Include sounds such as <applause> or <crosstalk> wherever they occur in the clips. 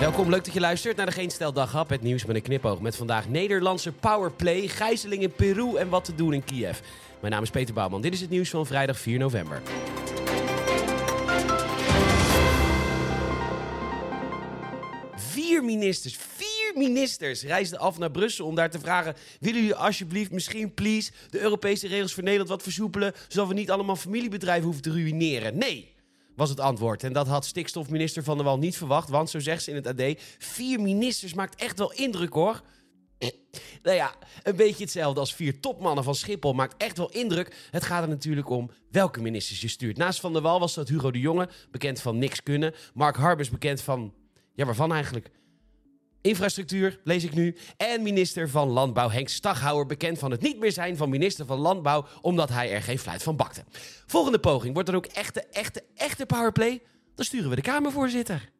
Welkom, leuk dat je luistert naar de Geen Stel Daghap. Het nieuws met een knipoog met vandaag Nederlandse powerplay, gijzeling in Peru en wat te doen in Kiev. Mijn naam is Peter Bouwman. Dit is het nieuws van vrijdag 4 november. Vier ministers, vier ministers reisden af naar Brussel om daar te vragen... willen jullie alsjeblieft, misschien please, de Europese regels voor Nederland wat versoepelen... zodat we niet allemaal familiebedrijven hoeven te ruïneren? Nee, was het antwoord. En dat had stikstofminister Van der Wal niet verwacht, want zo zegt ze in het AD... vier ministers maakt echt wel indruk hoor. <clears throat> Nou ja, een beetje hetzelfde als vier topmannen van Schiphol maakt echt wel indruk. Het gaat er natuurlijk om welke ministers je stuurt. Naast Van der Wal was dat Hugo de Jonge, bekend van niks kunnen. Mark Harbers, bekend van... Ja, waarvan eigenlijk? Infrastructuur, lees ik nu. En minister van Landbouw Henk Staghouwer, bekend van het niet meer zijn van minister van Landbouw, omdat hij er geen fluit van bakte. Volgende poging, wordt er ook echte, echte, echte powerplay? Dan sturen we de Kamervoorzitter.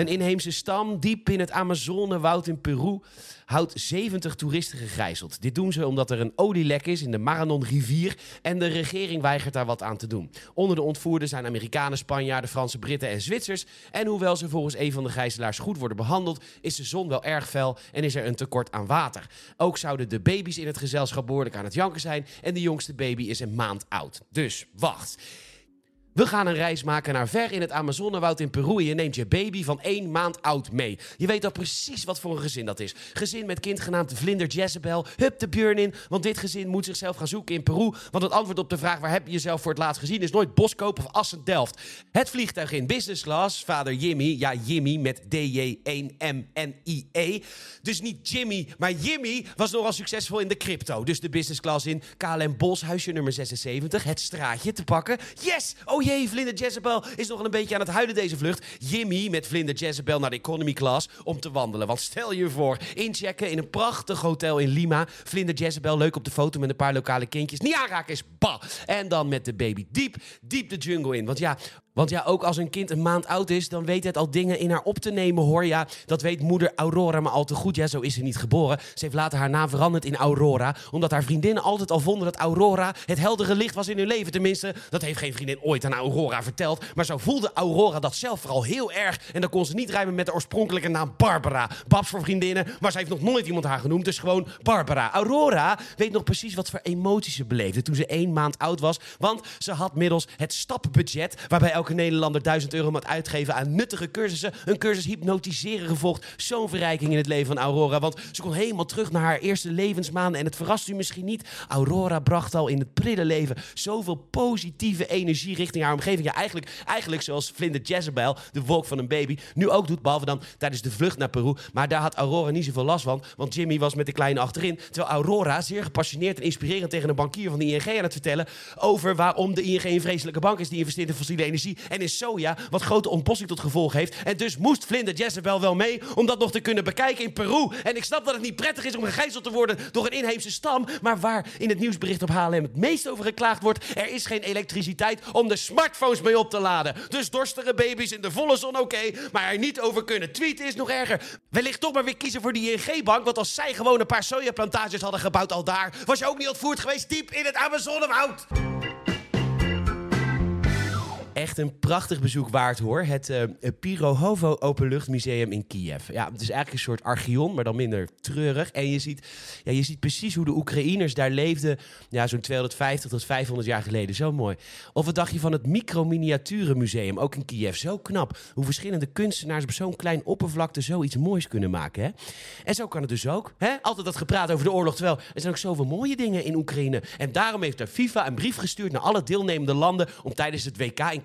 Een inheemse stam diep in het Amazonewoud in Peru houdt 70 toeristen gegijzeld. Dit doen ze omdat er een olielek is in de Maranon-rivier en de regering weigert daar wat aan te doen. Onder de ontvoerden zijn Amerikanen, Spanjaarden, Franse, Britten en Zwitsers. En hoewel ze volgens een van de gijzelaars goed worden behandeld, is de zon wel erg fel en is er een tekort aan water. Ook zouden de baby's in het gezelschap behoorlijk aan het janken zijn en de jongste baby is een maand oud. Dus wacht. We gaan een reis maken naar ver in het Amazonewoud in Peru. En je neemt je baby van één maand oud mee. Je weet al precies wat voor een gezin dat is. Gezin met kind genaamd Vlinder Jezebel. Hup de burn in, want dit gezin moet zichzelf gaan zoeken in Peru. Want het antwoord op de vraag waar heb je jezelf voor het laatst gezien is nooit Boskoop of Assen-Delft. Het vliegtuig in business class, vader Jimmy. Ja, Jimmy met D-J-1-M-N-I-E. Dus niet Jimmy, maar Jimmy was nogal succesvol in de crypto. Dus de business class in KLM Bos, huisje nummer 76. Het straatje te pakken. Yes! Oh jee, Vlinder Jezebel is nog een beetje aan het huilen deze vlucht. Jimmy met Vlinder Jezebel naar de economy class om te wandelen. Want stel je voor, inchecken in een prachtig hotel in Lima. Vlinder Jezebel leuk op de foto met een paar lokale kindjes. Niet aanraken is bah! En dan met de baby diep, diep de jungle in. Want ja, want ja, ook als een kind een maand oud is, dan weet het al dingen in haar op te nemen hoor. Ja, dat weet moeder Aurora maar al te goed. Ja, zo is ze niet geboren. Ze heeft later haar naam veranderd in Aurora, omdat haar vriendinnen altijd al vonden dat Aurora het heldere licht was in hun leven. Tenminste, dat heeft geen vriendin ooit aan Aurora verteld. Maar zo voelde Aurora dat zelf vooral heel erg. En dan kon ze niet rijmen met de oorspronkelijke naam Barbara. Babs voor vriendinnen, maar ze heeft nog nooit iemand haar genoemd. Dus gewoon Barbara. Aurora weet nog precies wat voor emoties ze beleefde toen ze één maand oud was. Want ze had middels het stapbudget, waarbij elke Nederlander 1000 euro moet uitgeven aan nuttige cursussen. Een cursus hypnotiseren gevolgd. Zo'n verrijking in het leven van Aurora. Want ze kon helemaal terug naar haar eerste levensmaanden. En het verrast u misschien niet. Aurora bracht al in het prille leven zoveel positieve energie richting haar omgeving. Ja, eigenlijk, eigenlijk zoals Vlinder Jezebel, de wolk van een baby, nu ook doet. Behalve dan tijdens de vlucht naar Peru. Maar daar had Aurora niet zoveel last van. Want Jimmy was met de kleine achterin. Terwijl Aurora zeer gepassioneerd en inspirerend tegen een bankier van de ING aan het vertellen. Over waarom de ING een vreselijke bank is die investeert in fossiele energie en in soja, wat grote ontbossing tot gevolg heeft. En dus moest Vlinder Jezebel wel mee om dat nog te kunnen bekijken in Peru. En ik snap dat het niet prettig is om gegijzeld te worden door een inheemse stam, maar waar in het nieuwsbericht op HLM het meest over geklaagd wordt, er is geen elektriciteit om de smartphones mee op te laden. Dus dorstige baby's in de volle zon oké, maar er niet over kunnen tweeten is nog erger. Wellicht toch maar weer kiezen voor die ING-bank, want als zij gewoon een paar sojaplantages hadden gebouwd al daar, was je ook niet ontvoerd geweest diep in het Amazonewoud echt een prachtig bezoek waard hoor. Het uh, Pirohovo Openluchtmuseum in Kiev. Ja, het is eigenlijk een soort archeon, maar dan minder treurig. En je ziet, ja, je ziet precies hoe de Oekraïners daar leefden. Ja, zo'n 250 tot 500 jaar geleden. Zo mooi. Of wat dacht je van het Micro-Miniaturenmuseum, ook in Kiev. Zo knap. Hoe verschillende kunstenaars op zo'n klein oppervlakte zoiets moois kunnen maken. Hè? En zo kan het dus ook. Hè? Altijd dat gepraat over de oorlog. Terwijl er zijn ook zoveel mooie dingen in Oekraïne. En daarom heeft de FIFA een brief gestuurd naar alle deelnemende landen om tijdens het WK in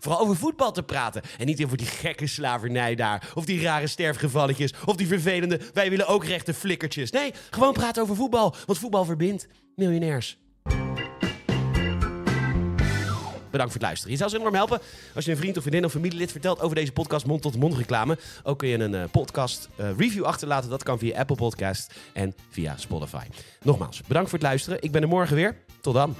vooral over voetbal te praten. En niet over die gekke slavernij daar. Of die rare sterfgevalletjes. Of die vervelende, wij willen ook rechte flikkertjes. Nee, gewoon praten over voetbal. Want voetbal verbindt miljonairs. Bedankt voor het luisteren. Je zou ze enorm helpen als je een vriend of vriendin of familielid vertelt over deze podcast mond-tot-mond reclame. Ook kun je een uh, podcast uh, review achterlaten. Dat kan via Apple Podcast en via Spotify. Nogmaals, bedankt voor het luisteren. Ik ben er morgen weer. Tot dan.